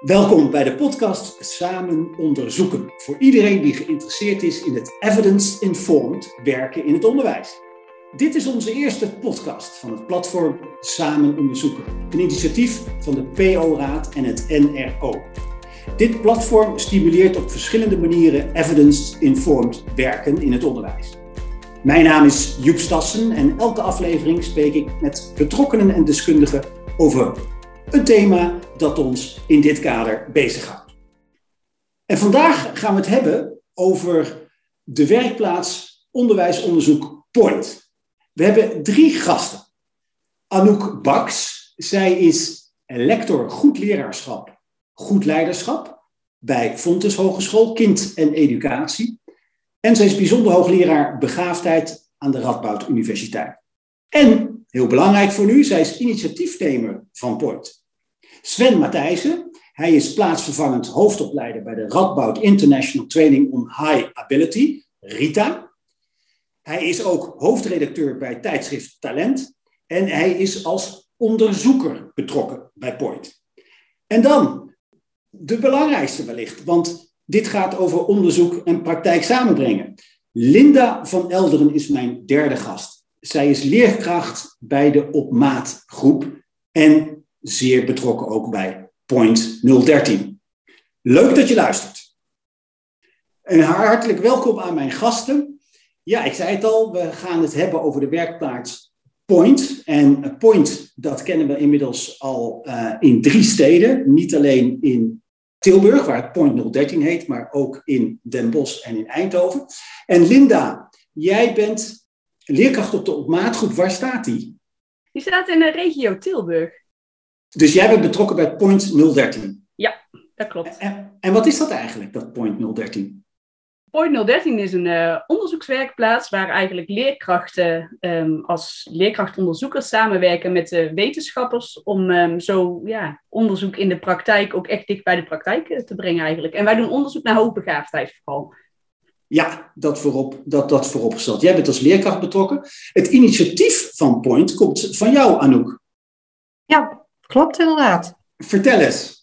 Welkom bij de podcast Samen Onderzoeken. Voor iedereen die geïnteresseerd is in het evidence-informed werken in het onderwijs. Dit is onze eerste podcast van het platform Samen Onderzoeken, een initiatief van de PO-raad en het NRO. Dit platform stimuleert op verschillende manieren evidence-informed werken in het onderwijs. Mijn naam is Joep Stassen en elke aflevering spreek ik met betrokkenen en deskundigen over een thema dat ons in dit kader bezighoudt. En vandaag gaan we het hebben over de werkplaats onderwijsonderzoek Point. We hebben drie gasten. Anouk Baks, zij is lector goed leraarschap, goed leiderschap bij Fontes Hogeschool Kind en Educatie. En zij is bijzonder hoogleraar begaafdheid aan de Radboud Universiteit. En, heel belangrijk voor nu, zij is initiatiefnemer van Point. Sven Matthijssen, hij is plaatsvervangend hoofdopleider bij de Radboud International Training on High Ability, RITA. Hij is ook hoofdredacteur bij tijdschrift Talent en hij is als onderzoeker betrokken bij Point. En dan de belangrijkste wellicht, want dit gaat over onderzoek en praktijk samenbrengen. Linda van Elderen is mijn derde gast. Zij is leerkracht bij de Op Maat groep en zeer betrokken ook bij Point 013. Leuk dat je luistert. En hartelijk welkom aan mijn gasten. Ja, ik zei het al, we gaan het hebben over de werkplaats Point. En Point, dat kennen we inmiddels al uh, in drie steden. Niet alleen in Tilburg, waar het Point 013 heet, maar ook in Den Bosch en in Eindhoven. En Linda, jij bent leerkracht op de opmaatgroep. Waar staat die? Die staat in de regio Tilburg. Dus jij bent betrokken bij Point 013? Ja, dat klopt. En, en wat is dat eigenlijk, dat Point 013? Point 013 is een uh, onderzoekswerkplaats waar eigenlijk leerkrachten um, als leerkrachtonderzoekers samenwerken met de wetenschappers om um, zo ja, onderzoek in de praktijk ook echt dicht bij de praktijk uh, te brengen eigenlijk. En wij doen onderzoek naar hoogbegaafdheid vooral. Ja, dat voorop, dat, dat vooropgesteld. Jij bent als leerkracht betrokken. Het initiatief van Point komt van jou, Anouk. Ja, Klopt inderdaad. Vertel eens.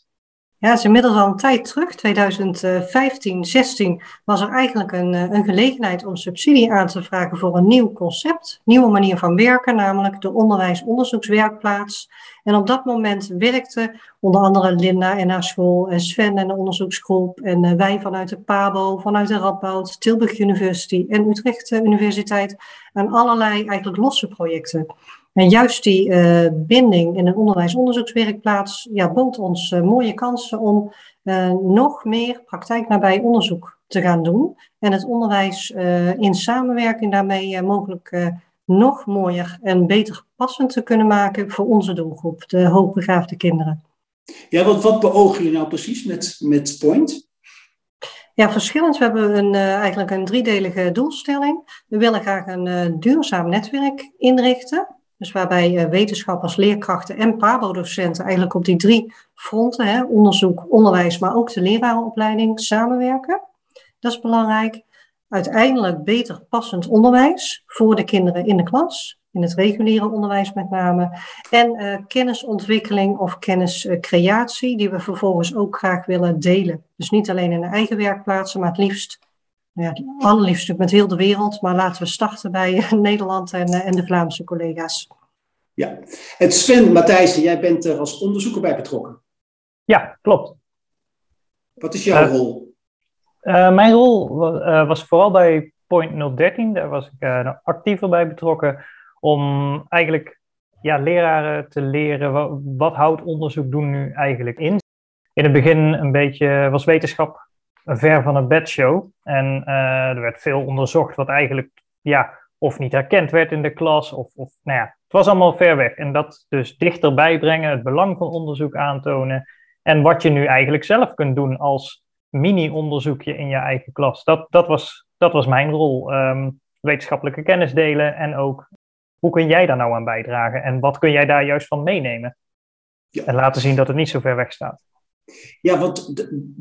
Ja, is inmiddels al een tijd terug. 2015, 16 was er eigenlijk een, eh, een gelegenheid om subsidie aan te vragen voor een nieuw concept, nieuwe manier van werken, namelijk de onderwijsonderzoekswerkplaats. En op dat moment werkte onder andere Linda en haar school, en Sven en de onderzoeksgroep, en eh, wij vanuit de PABO, vanuit de Radboud, Tilburg University en Utrecht Universiteit aan allerlei eigenlijk losse projecten. En juist die uh, binding in een onderwijsonderzoekswerkplaats ja, bood ons uh, mooie kansen om uh, nog meer praktijknabij onderzoek te gaan doen. En het onderwijs in samenwerking daarmee mogelijk nog mooier en beter passend te kunnen maken voor onze doelgroep, de hoogbegaafde kinderen. Ja, want wat beogen je nou precies met, met Point? Ja, verschillend. We hebben een, eigenlijk een driedelige doelstelling. We willen graag een duurzaam netwerk inrichten. Dus waarbij uh, wetenschappers, leerkrachten en PABO-docenten eigenlijk op die drie fronten, hè, onderzoek, onderwijs, maar ook de lerarenopleiding, samenwerken. Dat is belangrijk. Uiteindelijk beter passend onderwijs voor de kinderen in de klas, in het reguliere onderwijs met name. En uh, kennisontwikkeling of kenniscreatie, die we vervolgens ook graag willen delen. Dus niet alleen in de eigen werkplaatsen, maar het liefst ja, allerliefst met heel de wereld, maar laten we starten bij Nederland en, eh, en de Vlaamse collega's. Ja, en Sven Matthijssen, jij bent er als onderzoeker bij betrokken. Ja, klopt. Wat is jouw uh, rol? Uh, mijn rol was, was, vooral bij Point 013, daar was ik actiever bij betrokken, om eigenlijk ja, leraren te leren wat, wat houdt onderzoek doen nu eigenlijk in. In het begin een beetje was wetenschap ver van een bedshow. En uh, er werd veel onderzocht wat eigenlijk ja, of niet herkend werd in de klas. Of, of nou ja, het was allemaal ver weg. En dat dus dichterbij brengen, het belang van onderzoek aantonen. En wat je nu eigenlijk zelf kunt doen als mini-onderzoekje in je eigen klas. Dat, dat, was, dat was mijn rol. Um, wetenschappelijke kennis delen en ook hoe kun jij daar nou aan bijdragen? En wat kun jij daar juist van meenemen? Ja. En laten zien dat het niet zo ver weg staat. Ja, want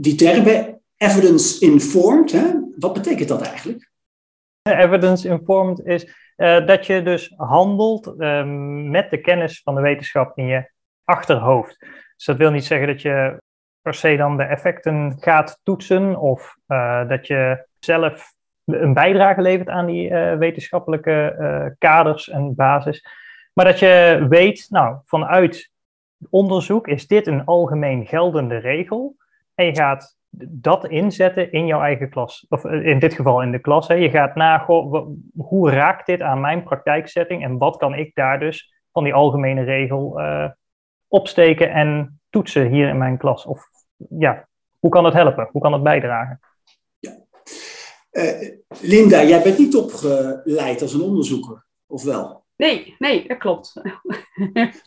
die termen evidence-informed, wat betekent dat eigenlijk? Evidence-informed is uh, dat je dus handelt uh, met de kennis van de wetenschap in je achterhoofd. Dus dat wil niet zeggen dat je per se dan de effecten gaat toetsen of uh, dat je zelf een bijdrage levert aan die uh, wetenschappelijke kaders en basis. Maar dat je weet, nou, vanuit onderzoek is dit een algemeen geldende regel. En je gaat dat inzetten in jouw eigen klas. Of in dit geval in de klas. Hè. Je gaat na, hoe raakt dit aan mijn praktijksetting en wat kan ik daar dus van die algemene regel uh, opsteken en toetsen hier in mijn klas? Of ja, hoe kan het helpen? Hoe kan het bijdragen? Ja. Uh, Linda, jij bent niet opgeleid als een onderzoeker, of wel? Nee, nee, dat klopt.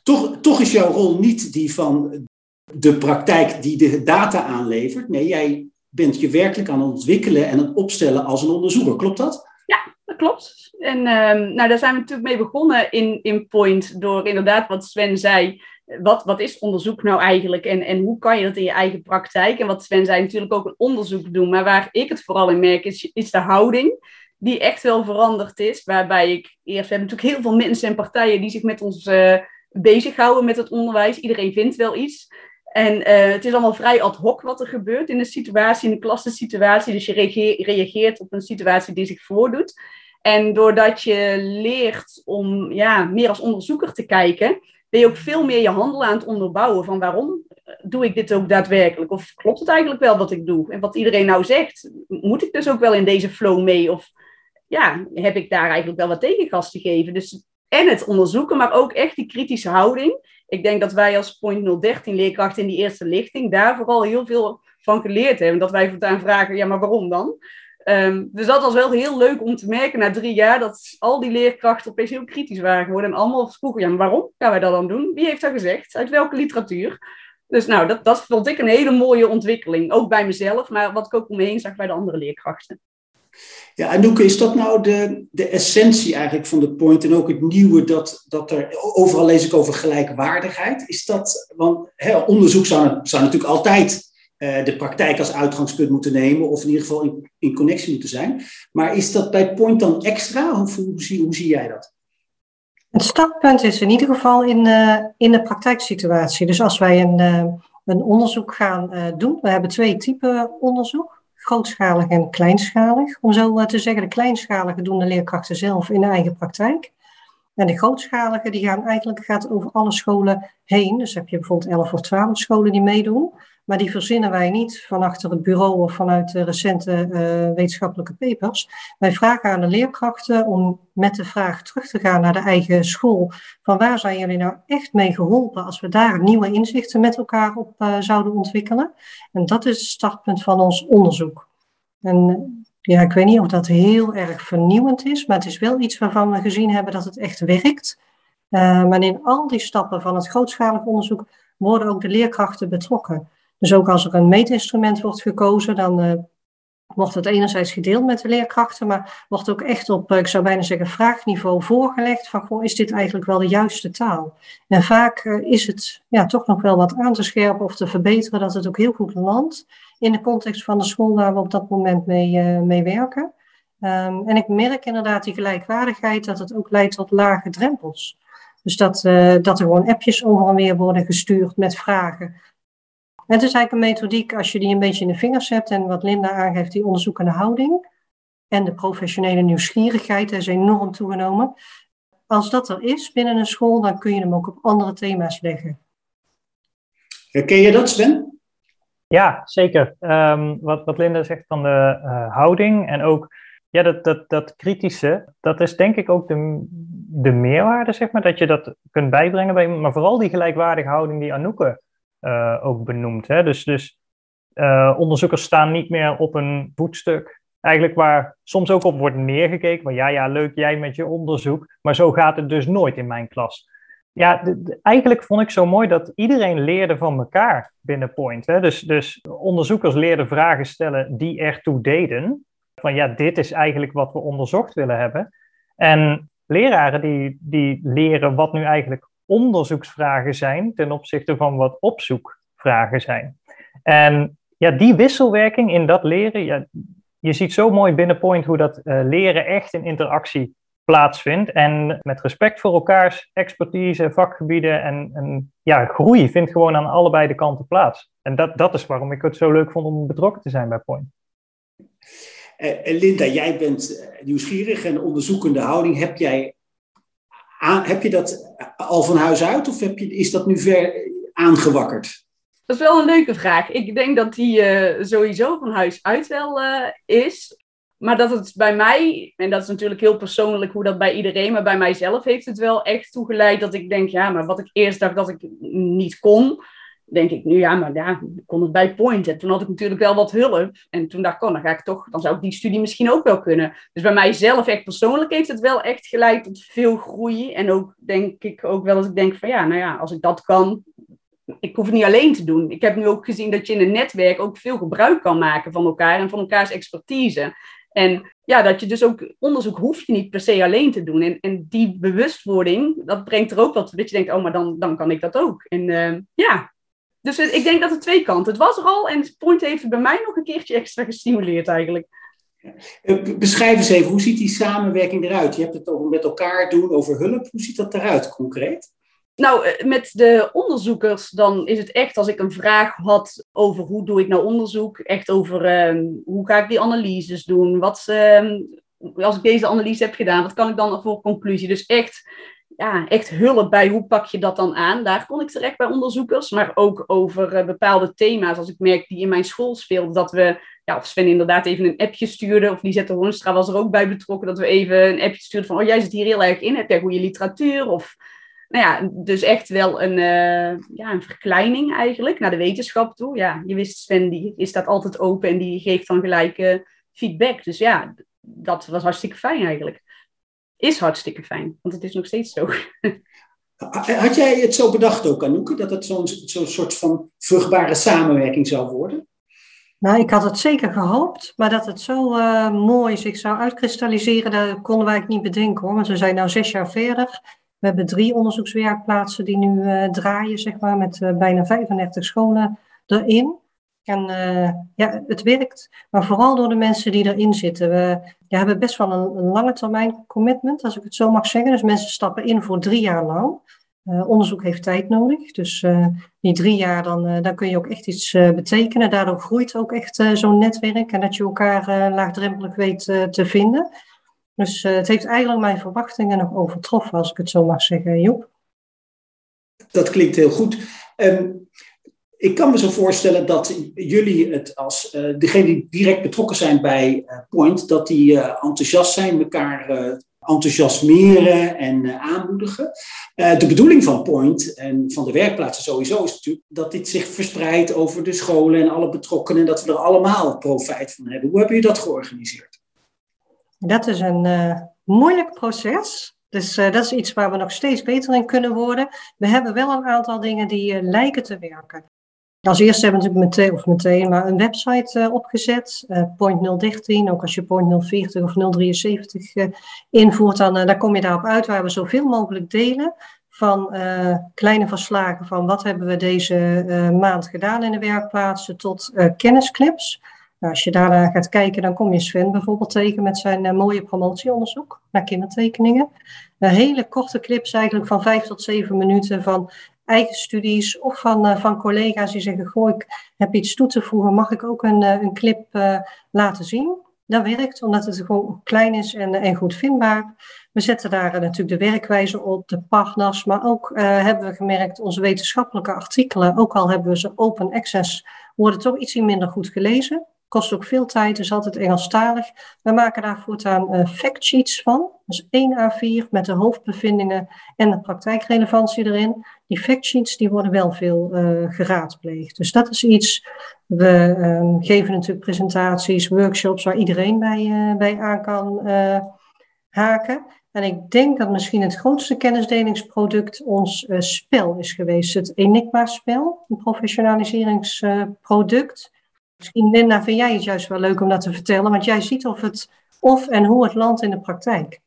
toch, toch is jouw rol niet die van de praktijk die de data aanlevert. Nee, jij bent je werkelijk aan het ontwikkelen en het opstellen als een onderzoeker. Klopt dat? Ja, dat klopt. En uh, nou, daar zijn we natuurlijk mee begonnen in, in Point door inderdaad wat Sven zei. Wat, wat is onderzoek nou eigenlijk en, en hoe kan je dat in je eigen praktijk? En wat Sven zei, natuurlijk ook een onderzoek doen. Maar waar ik het vooral in merk, is, is de houding die echt wel veranderd is. Waarbij ik eerst, we hebben natuurlijk heel veel mensen en partijen die zich met ons uh, bezighouden met het onderwijs. Iedereen vindt wel iets. En uh, het is allemaal vrij ad hoc wat er gebeurt in een situatie, in een klassensituatie. Dus je reageert op een situatie die zich voordoet. En doordat je leert om ja, meer als onderzoeker te kijken, ben je ook veel meer je handel aan het onderbouwen van waarom doe ik dit ook daadwerkelijk? Of klopt het eigenlijk wel wat ik doe? En wat iedereen nou zegt, moet ik dus ook wel in deze flow mee? Of ja, heb ik daar eigenlijk wel wat tegengas te geven? Dus en het onderzoeken, maar ook echt die kritische houding. Ik denk dat wij als Point 013 leerkrachten in die eerste lichting daar vooral heel veel van geleerd hebben. Dat wij voortaan vragen, ja, maar waarom dan? Um, dus dat was wel heel leuk om te merken na drie jaar dat al die leerkrachten opeens heel kritisch waren geworden. En allemaal vroegen, ja, maar waarom gaan wij dat dan doen? Wie heeft dat gezegd? Uit welke literatuur? Dus nou, dat, dat vond ik een hele mooie ontwikkeling. Ook bij mezelf, maar wat ik ook om me heen zag bij de andere leerkrachten. Ja, en is dat nou de, de essentie eigenlijk van de point en ook het nieuwe dat, dat er, overal lees ik over gelijkwaardigheid. Is dat, want hè, onderzoek zou, natuurlijk altijd uh, de praktijk als uitgangspunt moeten nemen of in ieder geval in, in connectie moeten zijn. Maar is dat bij point dan extra of hoe, zie, hoe zie jij dat? Het startpunt is in ieder geval in, in de praktijksituatie. Dus als wij een, uh, een onderzoek gaan doen, we hebben twee typen onderzoek grootschalig en kleinschalig. Om zo te zeggen, de kleinschalige doen de leerkrachten zelf in de eigen praktijk. En de grootschalige die gaan eigenlijk gaat over alle scholen heen. Dus heb je bijvoorbeeld 11 of 12 scholen die meedoen. Maar die verzinnen wij niet van achter het bureau of vanuit de recente uh, wetenschappelijke papers. Wij vragen aan de leerkrachten om met de vraag terug te gaan naar de eigen school. Van waar zijn jullie nou echt mee geholpen als we daar nieuwe inzichten met elkaar op uh, zouden ontwikkelen? En dat is het startpunt van ons onderzoek. En ja, ik weet niet of dat heel erg vernieuwend is, maar het is wel iets waarvan we gezien hebben dat het echt werkt. Maar in al die stappen van het grootschalig onderzoek worden ook de leerkrachten betrokken. Dus ook als er een meetinstrument wordt gekozen, dan uh, wordt het enerzijds gedeeld met de leerkrachten, maar wordt ook echt op, uh, ik zou bijna zeggen, vraagniveau voorgelegd van, is dit eigenlijk wel de juiste taal? En vaak uh, is het ja, toch nog wel wat aan te scherpen of te verbeteren, dat het ook heel goed landt in de context van de school waar we op dat moment mee, mee werken. Um, en ik merk inderdaad die gelijkwaardigheid, dat het ook leidt tot lage drempels. Dus dat, dat er gewoon appjes over en weer worden gestuurd met vragen het is eigenlijk een methodiek, als je die een beetje in de vingers hebt en wat Linda aangeeft, die onderzoekende houding en de professionele nieuwsgierigheid is enorm toegenomen. Als dat er is binnen een school, dan kun je hem ook op andere thema's leggen. Herken je dat, Sven? Ja, zeker. Um, wat, wat Linda zegt van de uh, houding en ook ja, dat, dat, dat kritische, dat is denk ik ook de, de meerwaarde, zeg maar, dat je dat kunt bijbrengen bij, maar vooral die gelijkwaardige houding die Anouk ook benoemd. Hè? Dus, dus uh, onderzoekers staan niet meer op een voetstuk. Eigenlijk waar soms ook op wordt neergekeken. Maar ja, ja, leuk jij met je onderzoek. Maar zo gaat het dus nooit in mijn klas. Ja, eigenlijk vond ik zo mooi dat iedereen leerde van elkaar binnen Point. Hè? Dus, dus onderzoekers leerden vragen stellen die ertoe deden. Van ja, dit is eigenlijk wat we onderzocht willen hebben. En leraren die, die leren wat nu eigenlijk onderzoeksvragen zijn ten opzichte van wat opzoekvragen zijn. En ja, die wisselwerking in dat leren, ja, je ziet zo mooi binnen Point hoe dat uh, leren echt in interactie plaatsvindt. En met respect voor elkaars expertise, vakgebieden en, en ja, groei vindt gewoon aan allebei de kanten plaats. En dat, dat is waarom ik het zo leuk vond om betrokken te zijn bij Point. Uh, Linda, jij bent nieuwsgierig en onderzoekende houding. Heb, jij heb je dat al van huis uit of heb je, is dat nu ver aangewakkerd? Dat is wel een leuke vraag. Ik denk dat die uh, sowieso van huis uit wel uh, is. Maar dat het bij mij, en dat is natuurlijk heel persoonlijk hoe dat bij iedereen, maar bij mijzelf heeft het wel echt toegeleid dat ik denk, ja, maar wat ik eerst dacht dat ik niet kon, denk ik nu, ja, maar ja, kon het bij Point. En toen had ik natuurlijk wel wat hulp. En toen dacht ik, oh, dan ga ik toch, dan zou ik die studie misschien ook wel kunnen. Dus bij mijzelf, echt persoonlijk, heeft het wel echt geleid tot veel groei. En ook denk ik ook wel dat ik denk van, ja, nou ja, als ik dat kan, ik hoef het niet alleen te doen. Ik heb nu ook gezien dat je in een netwerk ook veel gebruik kan maken van elkaar en van elkaars expertise. En ja, dat je dus ook onderzoek hoef je niet per se alleen te doen. En, en die bewustwording, dat brengt er ook wat dat je denkt, oh, maar dan, dan kan ik dat ook. En uh, ja, dus ik denk dat het twee kanten. Het was er al en Point heeft het bij mij nog een keertje extra gestimuleerd eigenlijk. Eh, beschrijf eens even, hoe ziet die samenwerking eruit? Je hebt het over met elkaar doen, over hulp. Hoe ziet dat eruit concreet? Nou, eh, met de onderzoekers, dan is het echt als ik een vraag had over hoe doe ik nou onderzoek, echt over ehm, hoe ga ik die analyses doen, wat, uh, als ik deze analyse heb gedaan, wat kan ik dan voor conclusie? Dus echt, ja, echt hulp bij hoe pak je dat dan aan. Daar kon ik terecht bij onderzoekers, maar ook over uh, bepaalde thema's, als ik merk die in mijn school speelden, dat we, ja, of Sven inderdaad even een appje stuurde, of Lisette Hoornstra was er ook bij betrokken, dat we even een appje stuurden van, oh jij zit hier heel erg in, heb jij goede literatuur, of nou ja, dus echt wel een, uh, ja, een verkleining eigenlijk naar de wetenschap toe. Ja, je wist Sven, die is dat altijd open en die geeft dan gelijk uh, feedback. Dus ja, dat was hartstikke fijn eigenlijk. Is hartstikke fijn, want het is nog steeds zo. Had jij het zo bedacht ook, Anouk, dat het zo'n zo'n soort van vruchtbare samenwerking zou worden? Nou, ik had het zeker gehoopt, maar dat het zo uh, mooi zich zou uitkristalliseren, dat konden wij niet bedenken hoor. Want we zijn nu zes jaar verder we hebben drie onderzoekswerkplaatsen die nu uh, draaien, zeg maar, met uh, bijna 35 scholen erin. En uh, ja, het werkt, maar vooral door de mensen die erin zitten. We hebben best wel een, een, lange termijn commitment, als ik het zo mag zeggen. Dus mensen stappen in voor drie jaar lang. onderzoek heeft tijd nodig, dus die drie jaar, dan, dan kun je ook echt iets betekenen. Daardoor groeit ook echt zo'n netwerk en dat je elkaar laagdrempelig weet te vinden. Dus het heeft eigenlijk mijn verwachtingen nog overtroffen, als ik het zo mag zeggen, Joep. Dat klinkt heel goed. Um, ik kan me zo voorstellen dat jullie het als uh, degene die direct betrokken zijn bij uh, Point, dat die enthousiast zijn, elkaar enthousiasmeren en aanmoedigen. de bedoeling van Point en van de werkplaatsen sowieso is natuurlijk dat dit zich verspreidt over de scholen en alle betrokkenen en dat we er allemaal profijt van hebben. Hoe hebben jullie dat georganiseerd? Dat is een moeilijk proces. Dus dat is iets waar we nog steeds beter in kunnen worden. We hebben wel een aantal dingen die lijken te werken. Als eerste hebben we natuurlijk meteen, of meteen maar een website opgezet, Point 013. Ook als je Point 040 of 073 invoert, dan, dan kom je daarop uit waar we zoveel mogelijk delen van kleine verslagen van wat hebben we deze maand gedaan in de werkplaatsen tot kennisclips. Nou, als je daar gaat kijken, dan kom je Sven bijvoorbeeld tegen met zijn uh, mooie promotieonderzoek naar kindertekeningen. Uh, hele korte clips eigenlijk van vijf tot zeven minuten van eigen studies of van, uh, van collega's die zeggen, goh, ik heb iets toe te voegen, mag ik ook een, een clip laten zien? Dat werkt, omdat het gewoon klein is en, en goed vindbaar. We zetten daar natuurlijk de werkwijze op, de partners, maar ook hebben we gemerkt, onze wetenschappelijke artikelen, ook al hebben we ze open access, worden toch iets minder goed gelezen. Kost ook veel tijd, is altijd Engelstalig. We maken daar voortaan uh, factsheets van. Dus één A4 met de hoofdbevindingen en de praktijkrelevantie erin. Die factsheets die worden wel veel uh, geraadpleegd. Dus dat is iets. We uh, geven natuurlijk presentaties, workshops waar iedereen bij, uh, bij aan kan haken. En ik denk dat misschien het grootste kennisdelingsproduct ons spel is geweest. Het Enigma-spel, een professionaliseringsproduct. Misschien, Linda, vind jij het juist wel leuk om dat te vertellen, want jij ziet of, het, of en hoe het landt in de praktijk.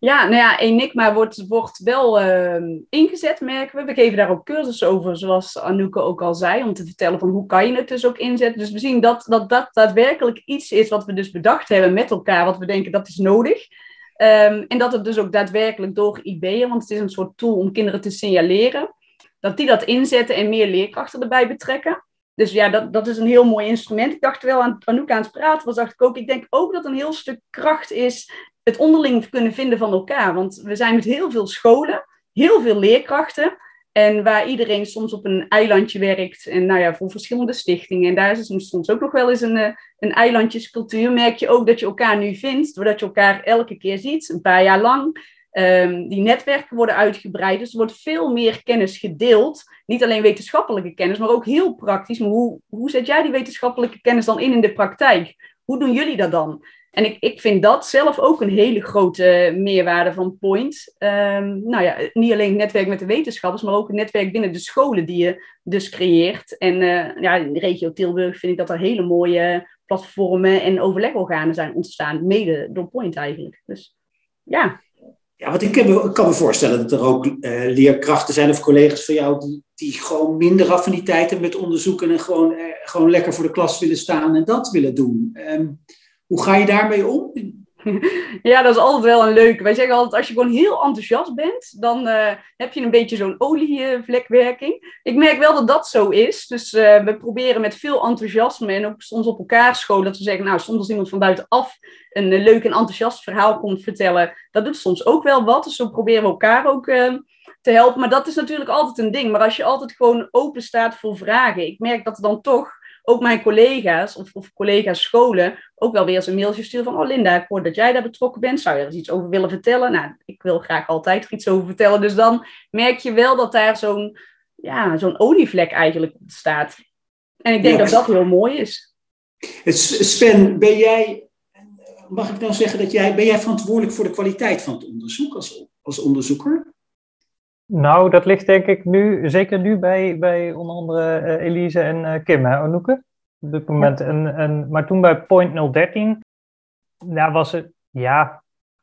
Ja, nou ja, Enigma wordt, wordt wel uh, ingezet, merken we. We geven daar ook cursussen over, zoals Anouk ook al zei, om te vertellen van hoe kan je het dus ook inzetten. Dus we zien dat dat, dat daadwerkelijk iets is wat we dus bedacht hebben met elkaar, wat we denken dat is nodig. Um, en dat het dus ook daadwerkelijk door IB'en, want het is een soort tool om kinderen te signaleren, dat die dat inzetten en meer leerkrachten erbij betrekken. Dus ja, dat, dat is een heel mooi instrument. Ik dacht wel aan Anouk aan het praten was, dacht ik ook, ik denk ook dat een heel stuk kracht is het onderling kunnen vinden van elkaar. Want we zijn met heel veel scholen, heel veel leerkrachten. En waar iedereen soms op een eilandje werkt. En nou ja, voor verschillende stichtingen. En daar is het soms ook nog wel eens een, eh, een eilandjescultuur. Merk je ook dat je elkaar nu vindt. Doordat je elkaar elke keer ziet. Een paar jaar lang. Um, die netwerken worden uitgebreid. Dus er wordt veel meer kennis gedeeld. Niet alleen wetenschappelijke kennis, maar ook heel praktisch. Maar hoe, hoe zet jij die wetenschappelijke kennis dan in in de praktijk? Hoe doen jullie dat dan? En ik, ik vind dat zelf ook een hele grote meerwaarde van Point. Um, nou ja, niet alleen het netwerk met de wetenschappers, maar ook het netwerk binnen de scholen die je dus creëert. En uh, ja, in de regio Tilburg vind ik dat er hele mooie platformen en overlegorganen zijn ontstaan, mede door Point eigenlijk. Dus ja. Ja, want ik kan me voorstellen dat er ook uh, leerkrachten zijn of collega's van jou die, die gewoon minder affiniteit hebben met onderzoeken en gewoon, uh, gewoon lekker voor de klas willen staan en dat willen doen. Um, hoe ga je daarmee om? Ja, dat is altijd wel een leuke. Wij zeggen altijd, als je gewoon heel enthousiast bent, dan uh, heb je een beetje zo'n olievlekwerking. Ik merk wel dat dat zo is. Dus uh, we proberen met veel enthousiasme en ook soms op elkaar scholen, dat we zeggen, nou, soms als iemand van buitenaf een uh, leuk en enthousiast verhaal komt vertellen, dat doet soms ook wel wat. Dus zo proberen we elkaar ook te helpen. Maar dat is natuurlijk altijd een ding. Maar als je altijd gewoon open staat voor vragen, ik merk dat er dan toch ook mijn collega's of, of, collega's scholen ook wel weer eens een mailtje sturen van, oh Linda, ik hoor dat jij daar betrokken bent, zou je er iets over willen vertellen? Nou, ik wil graag altijd er iets over vertellen, dus dan merk je wel dat daar zo'n ja, zo'n olievlek eigenlijk staat. En ik denk ja. dat dat heel mooi is. Sven, ben jij, mag ik nou zeggen dat jij, ben jij verantwoordelijk voor de kwaliteit van het onderzoek als, als onderzoeker? Nou, dat ligt denk ik nu, zeker nu bij, bij onder andere uh, Elise en uh, Kim, hè? Op dit moment. En, en, maar toen bij Point 013, daar was het, ja,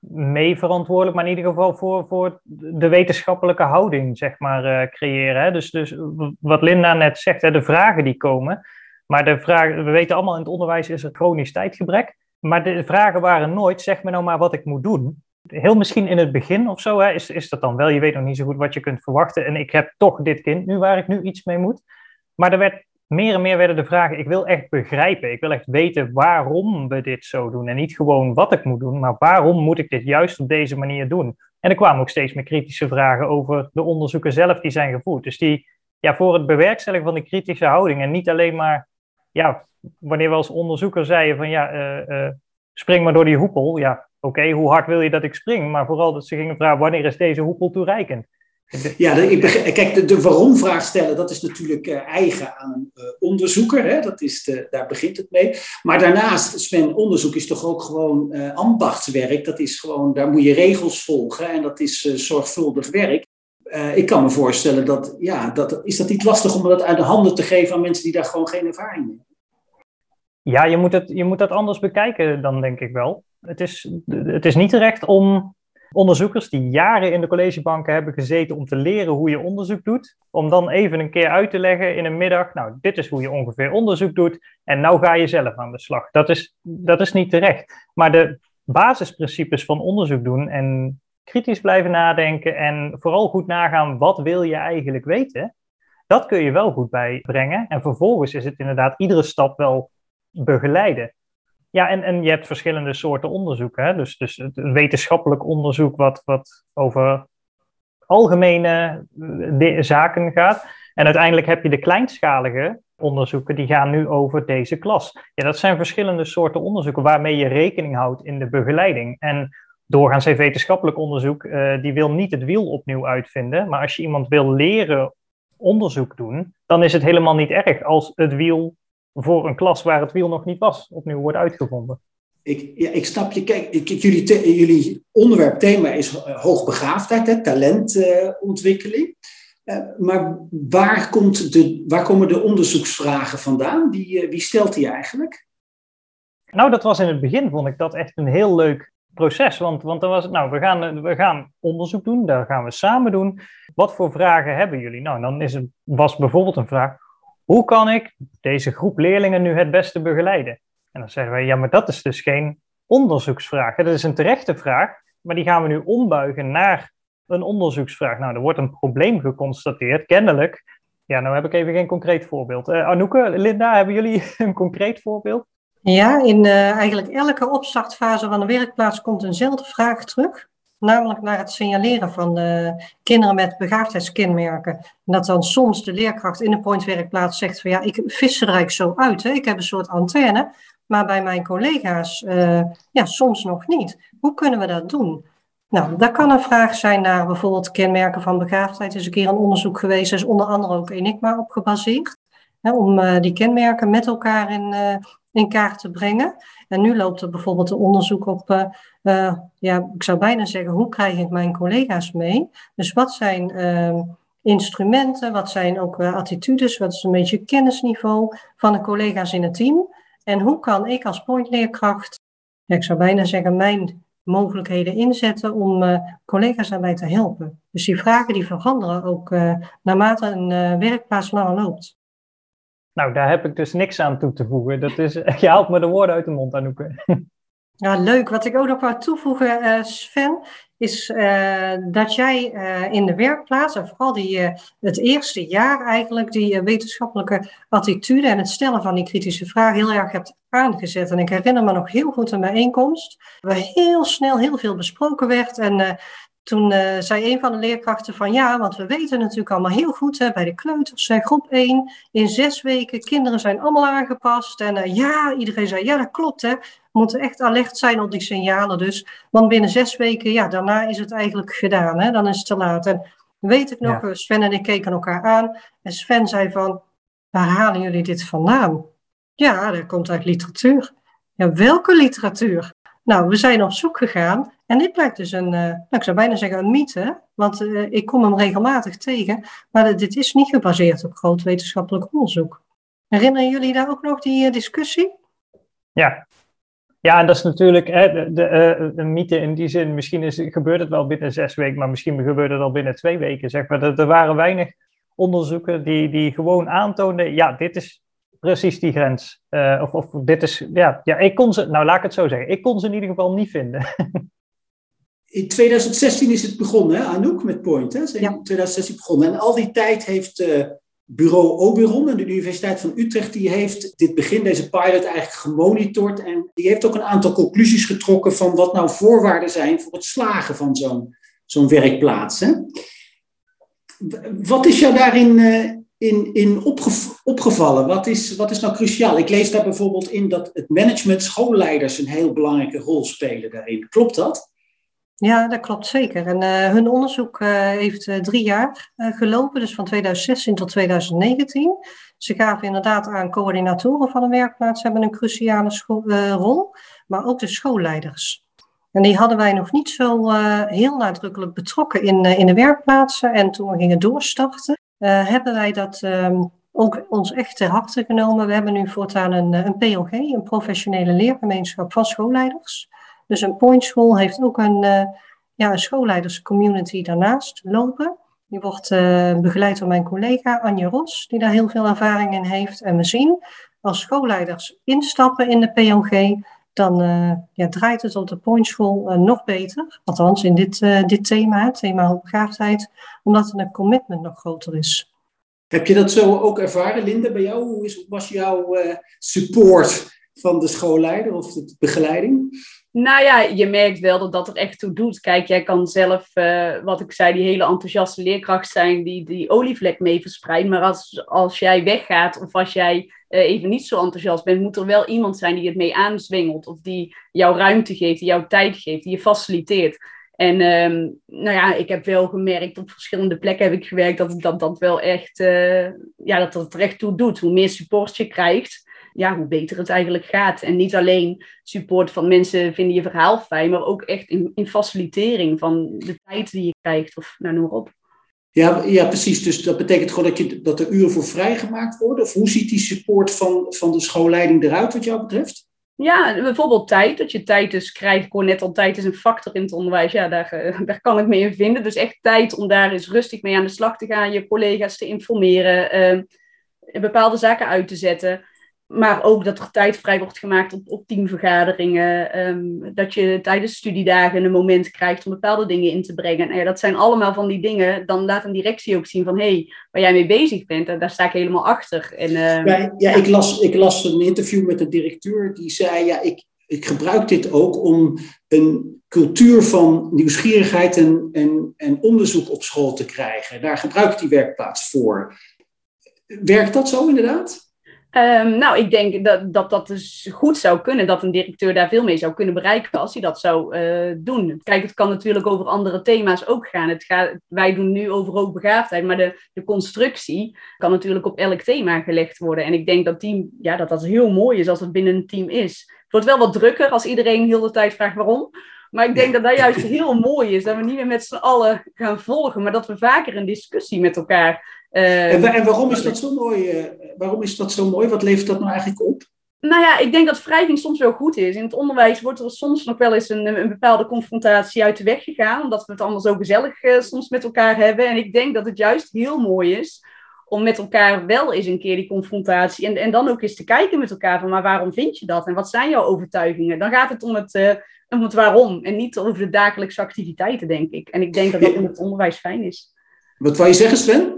mee verantwoordelijk, maar in ieder geval voor, voor de wetenschappelijke houding, zeg maar, uh, creëren. Hè? Dus, dus wat Linda net zegt, hè, de vragen die komen. Maar de vragen, we weten allemaal in het onderwijs is er chronisch tijdgebrek. Maar de vragen waren nooit, zeg me nou maar wat ik moet doen heel misschien in het begin of zo, hè, is, is dat dan wel. Je weet nog niet zo goed wat je kunt verwachten. En ik heb toch dit kind nu waar ik nu iets mee moet. Maar er werd meer en meer werden de vragen, ik wil echt begrijpen. Ik wil echt weten waarom we dit zo doen. En niet gewoon wat ik moet doen, maar waarom moet ik dit juist op deze manier doen? En er kwamen ook steeds meer kritische vragen over de onderzoeken zelf die zijn gevoerd. Dus die, ja, voor het bewerkstelligen van die kritische houding en niet alleen maar, ja, wanneer we als onderzoeker zeiden van ja, uh, uh, spring maar door die hoepel. Ja, oké, hoe hard wil je dat ik spring? Maar vooral dat ze gingen vragen, wanneer is deze hoepel toereikend? Ja, ik begrijp, kijk, de, de waarom-vraag stellen, dat is natuurlijk uh, eigen aan een uh, onderzoeker. Hè? Dat is de, daar begint het mee. Maar daarnaast, Sven, onderzoek is toch ook gewoon uh, ambachtswerk. Dat is gewoon, daar moet je regels volgen en dat is zorgvuldig werk. ik kan me voorstellen dat, ja, dat, is dat niet lastig om dat uit de handen te geven aan mensen die daar gewoon geen ervaring mee hebben? Ja, je moet, het, je moet dat anders bekijken dan, denk ik wel. Het is, het is niet terecht om onderzoekers die jaren in de collegebanken hebben gezeten om te leren hoe je onderzoek doet, om dan even een keer uit te leggen in een middag, nou, dit is hoe je ongeveer onderzoek doet en nou ga je zelf aan de slag. Dat is, dat is niet terecht. Maar de basisprincipes van onderzoek doen en kritisch blijven nadenken en vooral goed nagaan wat wil je eigenlijk weten, dat kun je wel goed bijbrengen. En vervolgens is het inderdaad iedere stap wel begeleiden. Ja, en, en je hebt verschillende soorten onderzoek. Hè? Dus, dus het wetenschappelijk onderzoek wat, wat over algemene eh, zaken gaat. En uiteindelijk heb je de kleinschalige onderzoeken, die gaan nu over deze klas. Ja, dat zijn verschillende soorten onderzoeken waarmee je rekening houdt in de begeleiding. En doorgaans heeft wetenschappelijk onderzoek, uh, die wil niet het wiel opnieuw uitvinden. Maar als je iemand wil leren onderzoek doen, dan is het helemaal niet erg als het wiel voor een klas waar het wiel nog niet was, opnieuw wordt uitgevonden. Ik, ja, ik snap je. Kijk, ik, jullie, jullie onderwerp, thema is uh, hoogbegaafdheid, hè, talentontwikkeling. Uh, maar waar, komt de, waar komen de onderzoeksvragen vandaan? Wie, uh, wie stelt die eigenlijk? Nou, dat was in het begin, vond ik dat echt een heel leuk proces. Want, want dan was het, nou, we gaan, we gaan onderzoek doen, daar gaan we samen doen. Wat voor vragen hebben jullie? Nou, dan is het, was bijvoorbeeld een vraag, hoe kan ik deze groep leerlingen nu het beste begeleiden? En dan zeggen wij, ja, maar dat is dus geen onderzoeksvraag. Dat is een terechte vraag, maar die gaan we nu ombuigen naar een onderzoeksvraag. Nou, er wordt een probleem geconstateerd, kennelijk. Ja, nou heb ik even geen concreet voorbeeld. Uh, Linda, hebben jullie een concreet voorbeeld? Ja, in uh, eigenlijk elke opstartfase van de werkplaats komt eenzelfde vraag terug. Namelijk naar het signaleren van uh, kinderen met begaafdheidskenmerken. En dat dan soms de leerkracht in de pointwerkplaats zegt van ja, ik vis er eigenlijk zo uit. Hè? Ik heb een soort antenne. Maar bij mijn collega's uh, ja, soms nog niet. Hoe kunnen we dat doen? Nou, dat kan een vraag zijn naar bijvoorbeeld kenmerken van begaafdheid. Er is een keer een onderzoek geweest, er is onder andere ook Enigma op gebaseerd. Hè, om uh, die kenmerken met elkaar in, in kaart te brengen. En nu loopt er bijvoorbeeld een onderzoek op, uh, ja, ik zou bijna zeggen, hoe krijg ik mijn collega's mee? Dus wat zijn ehm, instrumenten, wat zijn ook attitudes, wat is een beetje kennisniveau van de collega's in het team? En hoe kan ik als pointleerkracht, ik zou bijna zeggen, mijn mogelijkheden inzetten om collega's daarbij te helpen. Dus die vragen die veranderen ook naarmate een werkplaats langer loopt. Nou, daar heb ik dus niks aan toe te voegen. Dat is, je haalt me de woorden uit de mond, Anouk. Ja, leuk. Wat ik ook nog wou toevoegen, Sven, is uh, dat jij uh, in de werkplaats, en vooral die, het eerste jaar eigenlijk, die wetenschappelijke attitude en het stellen van die kritische vragen heel erg hebt aangezet. En ik herinner me nog heel goed een bijeenkomst, waar heel snel heel veel besproken werd. En toen zei een van de leerkrachten van ja, want we weten natuurlijk allemaal heel goed hè, bij de kleuters, groep 1, in zes weken, kinderen zijn allemaal aangepast. En ja, iedereen zei ja, dat klopt hè moeten echt alert zijn op die signalen dus. Want binnen zes weken, ja, daarna is het eigenlijk gedaan. Hè? Dan is het te laat. En weet ik nog, Sven en ik keken elkaar aan. En Sven zei van, waar halen jullie dit vandaan? Ja, dat komt uit literatuur. Ja, welke literatuur? Nou, we zijn op zoek gegaan. En dit blijkt dus een, uh, nou, ik zou bijna zeggen een mythe. Want uh, ik kom hem regelmatig tegen. Maar dit is niet gebaseerd op groot wetenschappelijk onderzoek. Herinneren jullie daar ook nog die uh, discussie? Ja, ja, en dat is natuurlijk hè, de, de, een mythe in die zin. Misschien is, gebeurt het wel binnen zes weken, maar misschien gebeurt het al binnen twee weken. Zeg maar. Er, er waren weinig onderzoeken die, die gewoon aantoonden, ja, dit is precies die grens. Uh, of, of dit is, ja, ja, ik kon ze, nou laat ik het zo zeggen, ik kon ze in ieder geval niet vinden. in 2016 is het begonnen, hè, Anouk, met Point. Hè? Ze ja. in 2016 begonnen. En al die tijd heeft uh, bureau Oberon en de Universiteit van Utrecht, die heeft dit begin, deze pilot, eigenlijk gemonitord. En die heeft ook een aantal conclusies getrokken van wat nou voorwaarden zijn voor het slagen van zo'n zo'n werkplaats. Hè? Wat is jou daarin uh, in, in opgev opgevallen? Wat is, wat is nou cruciaal? Ik lees daar bijvoorbeeld in dat het management, schoolleiders een heel belangrijke rol spelen daarin. Klopt dat? Ja, dat klopt zeker. En uh, hun onderzoek uh, heeft uh, drie jaar gelopen, dus van 2016 tot 2019. Ze gaven inderdaad aan coördinatoren van een werkplaats hebben een cruciale rol, maar ook de schoolleiders. En die hadden wij nog niet zo heel nadrukkelijk betrokken in, in de werkplaatsen. En toen we gingen doorstarten, hebben wij dat um, ook ons echt ter harte genomen. We hebben nu voortaan een, een POG, een professionele leergemeenschap van schoolleiders. Dus een point school heeft ook een, uh, ja, een schoolleiderscommunity daarnaast lopen. Die wordt begeleid door mijn collega Anje Ros, die daar heel veel ervaring in heeft. En we zien als schoolleiders instappen in de POG, dan uh, ja, draait het op de point school nog beter. Althans, in dit, dit thema, het thema hoogbegaafdheid, omdat het een commitment nog groter is. Heb je dat zo ook ervaren, Linda, bij jou? Hoe is, was jouw support van de schoolleider of de begeleiding? Nou ja, je merkt wel dat dat er echt toe doet. Kijk, jij kan zelf, uh, wat ik zei, die hele enthousiaste leerkracht zijn die die olievlek mee verspreidt. Maar als, als jij weggaat of als jij uh, even niet zo enthousiast bent, moet er wel iemand zijn die het mee aanzwengelt. Of die jou ruimte geeft, die jou tijd geeft, die je faciliteert. En um, nou ja, ik heb wel gemerkt, op verschillende plekken heb ik gewerkt, dat dat, dat wel echt, uh, ja, dat dat er echt toe doet. Hoe meer support je krijgt, ja, hoe beter het eigenlijk gaat. En niet alleen support van mensen vinden je verhaal fijn, maar ook echt in, in facilitering van de tijd die je krijgt of nou, noem maar op. Ja, ja, precies. Dus dat betekent gewoon dat, je, dat er uren voor vrijgemaakt worden? Of hoe ziet die support van, van de schoolleiding eruit wat jou betreft? Ja, bijvoorbeeld tijd. Dat je tijd dus krijgt. Ik hoor net al, tijd is een factor in het onderwijs. Ja, daar, eh, daar kan ik mee in vinden. Dus echt tijd om daar eens rustig mee aan de slag te gaan. Je collega's te informeren. Uh, bepaalde zaken uit te zetten. Maar ook dat er tijd vrij wordt gemaakt op, op teamvergaderingen. Ehm, dat je tijdens studiedagen een moment krijgt om bepaalde dingen in te brengen. Nou ja, dat zijn allemaal van die dingen. Dan laat een directie ook zien van... hé, hey, waar jij mee bezig bent, daar sta ik helemaal achter. En, uh, ja, ja, Ik, las, ik las een interview met de directeur. Die zei, ja, ik, ik gebruik dit ook om een cultuur van nieuwsgierigheid en, en, en onderzoek op school te krijgen. Daar gebruik ik die werkplaats voor. Werkt dat zo inderdaad? Um, nou, ik denk dat, dat dat dus goed zou kunnen, dat een directeur daar veel mee zou kunnen bereiken als hij dat zou uh, doen. Kijk, het kan natuurlijk over andere thema's ook gaan. Het gaat, wij doen nu over hoogbegaafdheid, maar de, de constructie kan natuurlijk op elk thema gelegd worden. En ik denk dat, team, ja, dat dat heel mooi is als het binnen een team is. Het wordt wel wat drukker als iedereen heel de tijd vraagt waarom. Maar ik denk dat dat juist heel mooi is. Dat we niet meer met z'n allen gaan volgen, maar dat we vaker een discussie met elkaar uh, en, en, waarom is dat zo mooi? Uh, waarom is dat zo mooi? Wat levert dat nou eigenlijk op? Nou ja, ik denk dat wrijving soms wel goed is. In het onderwijs wordt er soms nog wel eens een, een bepaalde confrontatie uit de weg gegaan, omdat we het allemaal zo gezellig uh, soms met elkaar hebben. En ik denk dat het juist heel mooi is om met elkaar wel eens een keer die confrontatie en, en dan ook eens te kijken met elkaar van, maar waarom vind je dat en wat zijn jouw overtuigingen? Dan gaat het om het, om het waarom en niet over de dagelijkse activiteiten, denk ik. En ik denk dat dat in het onderwijs fijn is. Wat wil je zeggen, Sven?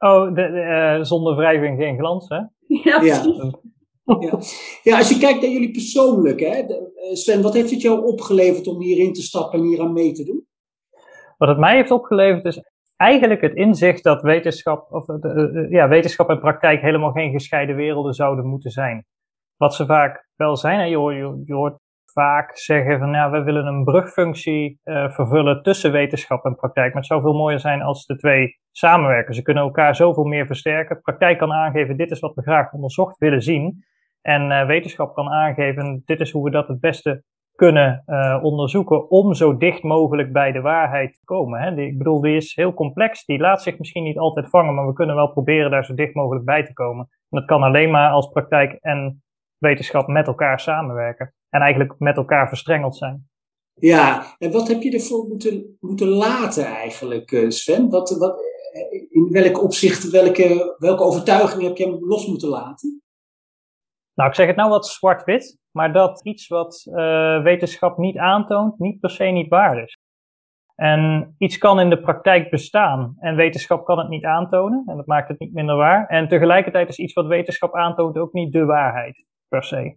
Oh, de, uh, zonder wrijving geen glans, hè? Ja, ja. ja. ja. als je kijkt naar jullie persoonlijk, hè, eh, Sven, wat heeft het jou opgeleverd om hierin te stappen en hier aan mee te doen? Wat het mij heeft opgeleverd is eigenlijk het inzicht dat wetenschap, of, uh, ja, wetenschap en praktijk helemaal geen gescheiden werelden zouden moeten zijn. Wat ze vaak wel zijn, hè, je, je, je hoort vaak zeggen van ja, we willen een brugfunctie uh, vervullen tussen wetenschap en praktijk. Maar het zou veel mooier zijn als de twee samenwerken. Ze kunnen elkaar zoveel meer versterken. Praktijk kan aangeven, dit is wat we graag onderzocht willen zien. En uh, wetenschap kan aangeven, dit is hoe we dat het beste kunnen uh, onderzoeken om zo dicht mogelijk bij de waarheid te komen. Hè. Ik bedoel, die is heel complex, die laat zich misschien niet altijd vangen, maar we kunnen wel proberen daar zo dicht mogelijk bij te komen. En dat kan alleen maar als praktijk en wetenschap met elkaar samenwerken en eigenlijk met elkaar verstrengeld zijn. Ja, en wat heb je ervoor moeten, moeten laten eigenlijk, eh, Sven? Wat, wat, eh, in welk opzicht, welke, welke overtuiging heb je los moeten laten? Nou, ik zeg het nou wat zwart-wit, maar dat iets wat uh, wetenschap niet aantoont, niet per se niet waar is. En iets kan in de praktijk bestaan en wetenschap kan het niet aantonen en dat maakt het niet minder waar. En tegelijkertijd is iets wat wetenschap aantoont ook niet de waarheid per se.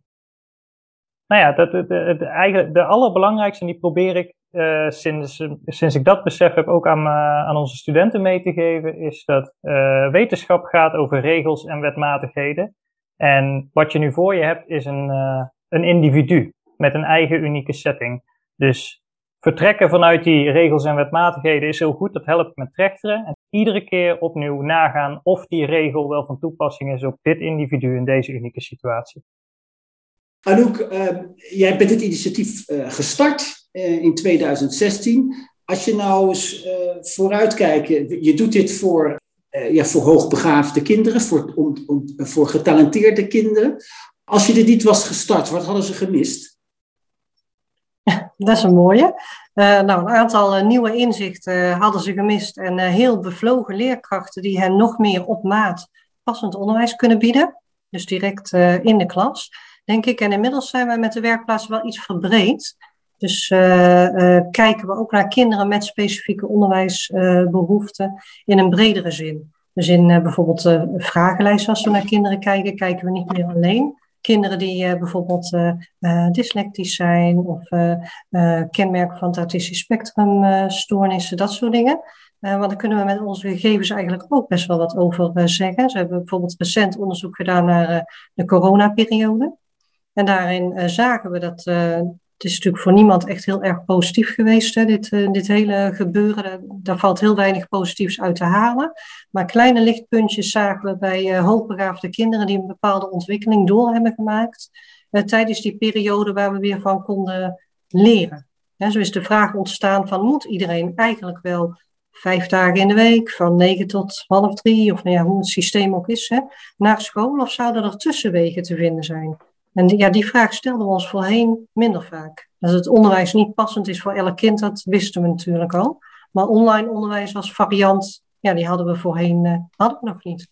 Nou ja, dat, eigenlijk de allerbelangrijkste, en die probeer ik uh, sinds, sinds ik dat besef heb ook aan, aan onze studenten mee te geven, is dat uh, wetenschap gaat over regels en wetmatigheden. En wat je nu voor je hebt is een, een individu met een eigen unieke setting. Dus vertrekken vanuit die regels en wetmatigheden is heel goed, dat helpt met trechteren. En iedere keer opnieuw nagaan of die regel wel van toepassing is op dit individu in deze unieke situatie. Anouk, uh, jij bent het initiatief uh, gestart uh, in 2016. Als je nou eens vooruitkijkt, je doet dit voor, ja, voor hoogbegaafde kinderen, voor, om, om, voor getalenteerde kinderen. Als je dit niet was gestart, wat hadden ze gemist? Dat is een mooie. nou, een aantal nieuwe inzichten hadden ze gemist en heel bevlogen leerkrachten die hen nog meer op maat passend onderwijs kunnen bieden. Dus direct in de klas denk ik. En inmiddels zijn wij met de werkplaats wel iets verbreed. Dus uh, uh, kijken we ook naar kinderen met specifieke onderwijsbehoeften in een bredere zin. Dus in uh, bijvoorbeeld vragenlijst, als we naar kinderen kijken, kijken we niet meer alleen. Kinderen die bijvoorbeeld dyslectisch zijn of kenmerken van het autistisch spectrumstoornissen, dat soort dingen. want daar kunnen we met onze gegevens eigenlijk ook best wel wat over zeggen. Ze hebben bijvoorbeeld recent onderzoek gedaan naar de coronaperiode. En daarin uh, zagen we dat uh, het is natuurlijk voor niemand echt heel erg positief geweest, hè, dit, uh, dit hele gebeuren. Daar valt heel weinig positiefs uit te halen. Maar kleine lichtpuntjes zagen we bij hoogbegaafde kinderen die een bepaalde ontwikkeling door hebben gemaakt tijdens die periode waar we weer van konden leren. Ja, zo is de vraag ontstaan van moet iedereen eigenlijk wel vijf dagen in de week, van negen tot half drie, of nou ja, hoe het systeem ook is, hè, naar school, of zouden er tussenwegen te vinden zijn? En die, ja, die vraag stelden we ons voorheen minder vaak. Dat het onderwijs niet passend is voor elk kind, dat wisten we natuurlijk al. Maar online onderwijs als variant, ja, die hadden we voorheen uh, hadden we nog niet.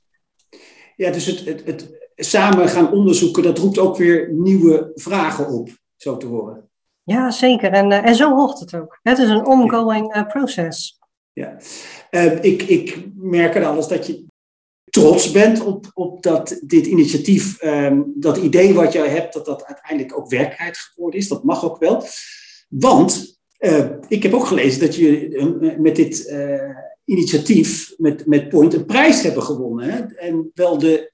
Ja, dus het, het, het, samen gaan onderzoeken, dat roept ook weer nieuwe vragen op, zo te horen. Ja, zeker. En, en zo hoort het ook. Het is een ongoing uh, process. Ja, ik, ik merk er alles dat je trots bent op, op dat, dit initiatief, ehm, dat idee wat jij hebt, dat dat uiteindelijk ook werkelijkheid geworden is. Dat mag ook wel. Want uh, ik heb ook gelezen dat je met dit uh, initiatief, met, met Point, een prijs hebben gewonnen. Hè? En wel de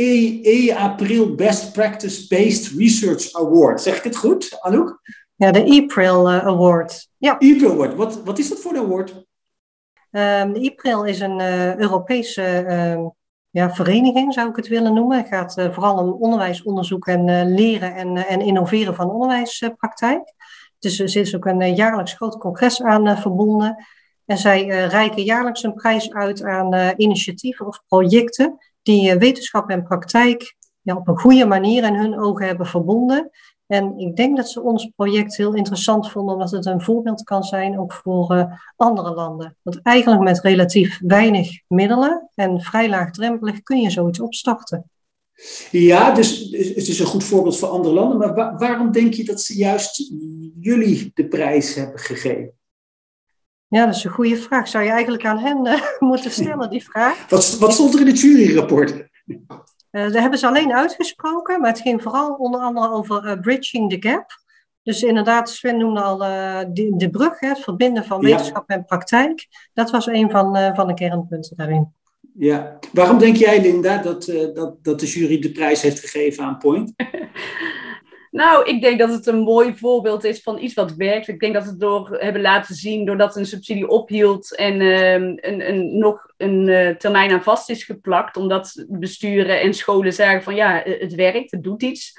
E, e April Best Practice Based Research Award. Zeg ik het goed, Anouk? Ja, de April uh, Award. Ja. April Award. Wat, wat is dat voor een award? De IPRIL is een uh, Europese uh, ja, vereniging, zou ik het willen noemen. Het gaat uh, vooral om onderwijsonderzoek en eh, leren en, en innoveren van onderwijspraktijk. Dus er is ook een jaarlijks groot congres aan verbonden. En zij reiken jaarlijks een prijs uit aan initiatieven of projecten die wetenschap en praktijk op een goede manier in hun ogen hebben verbonden. En ik denk dat ze ons project heel interessant vonden, omdat het een voorbeeld kan zijn ook voor uh, andere landen. Want eigenlijk met relatief weinig middelen en vrij laagdrempelig kun je zoiets opstarten. Ja, dus het is een goed voorbeeld voor andere landen. Maar wa waarom denk je dat ze juist jullie de prijs hebben gegeven? Ja, dat is een goede vraag. Zou je eigenlijk aan hen uh, moeten stellen, die vraag? Wat, wat stond er in het juryrapport? Uh, daar hebben ze alleen uitgesproken, maar het ging vooral onder andere over uh, bridging the gap. Dus inderdaad, Sven noemde al uh, de, de, brug, hè, het verbinden van wetenschap ja. en praktijk. Dat was een van, van de kernpunten daarin. Ja, waarom denk jij, Linda, dat, dat, dat de jury de prijs heeft gegeven aan Point? Nou, ik denk dat het een mooi voorbeeld is van iets wat werkt. Ik denk dat we het door hebben laten zien, doordat een subsidie ophield en uh, een, een, nog een uh, termijn aan vast is geplakt, omdat besturen en scholen zeggen van ja, het werkt, het doet iets.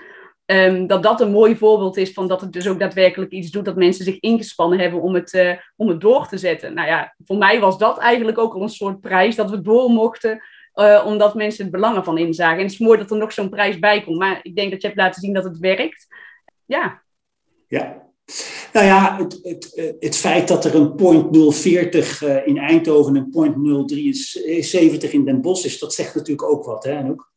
Um, dat dat een mooi voorbeeld is van dat het dus ook daadwerkelijk iets doet, dat mensen zich ingespannen hebben om het, uh, om het door te zetten. Nou ja, voor mij was dat eigenlijk ook al een soort prijs dat we door mochten uh, omdat mensen het belang ervan inzagen. En het is mooi dat er nog zo'n prijs bij komt. Maar ik denk dat je hebt laten zien dat het werkt. Ja. Ja. Nou ja, het, het, het feit dat er een point 040 uh, in Eindhoven en een point 073 in Den Bosch is, dat zegt natuurlijk ook wat, hè Anouk?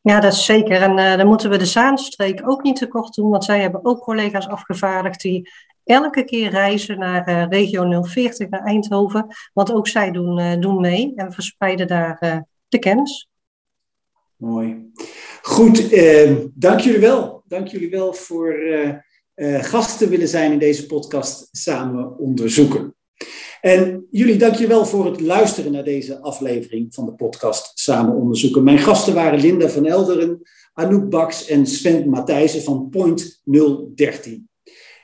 Ja, dat is zeker. En uh, dan moeten we de Zaanstreek ook niet tekort doen, want zij hebben ook collega's afgevaardigd die elke keer reizen naar uh, regio 040, naar Eindhoven. Want ook zij doen, uh, doen mee en verspreiden daar kennis. Mooi. Goed, eh, dank jullie wel. Dank jullie wel voor uh, uh, gast te willen zijn in deze podcast Samen Onderzoeken. En jullie dank je wel voor het luisteren naar deze aflevering van de podcast Samen Onderzoeken. Mijn gasten waren Linda van Elderen, Anouk Baks en Sven Matthijssen van Point 013.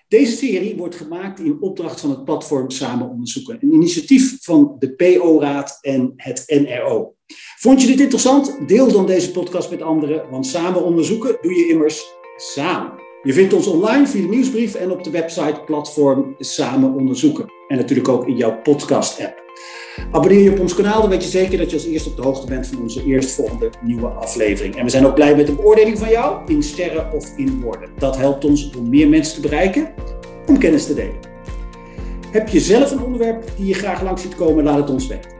Deze serie wordt gemaakt in opdracht van het platform Samen Onderzoeken, een initiatief van de PO-raad en het NRO. Vond je dit interessant? Deel dan deze podcast met anderen, want samen onderzoeken doe je immers samen. Je vindt ons online via de nieuwsbrief en op de website platform Samen Onderzoeken. En natuurlijk ook in jouw podcast-app. Abonneer je op ons kanaal, dan weet je zeker dat je als eerste op de hoogte bent van onze eerstvolgende nieuwe aflevering. En we zijn ook blij met een beoordeling van jou in sterren of in woorden. Dat helpt ons om meer mensen te bereiken, om kennis te delen. Heb je zelf een onderwerp die je graag langs ziet komen, laat het ons weten.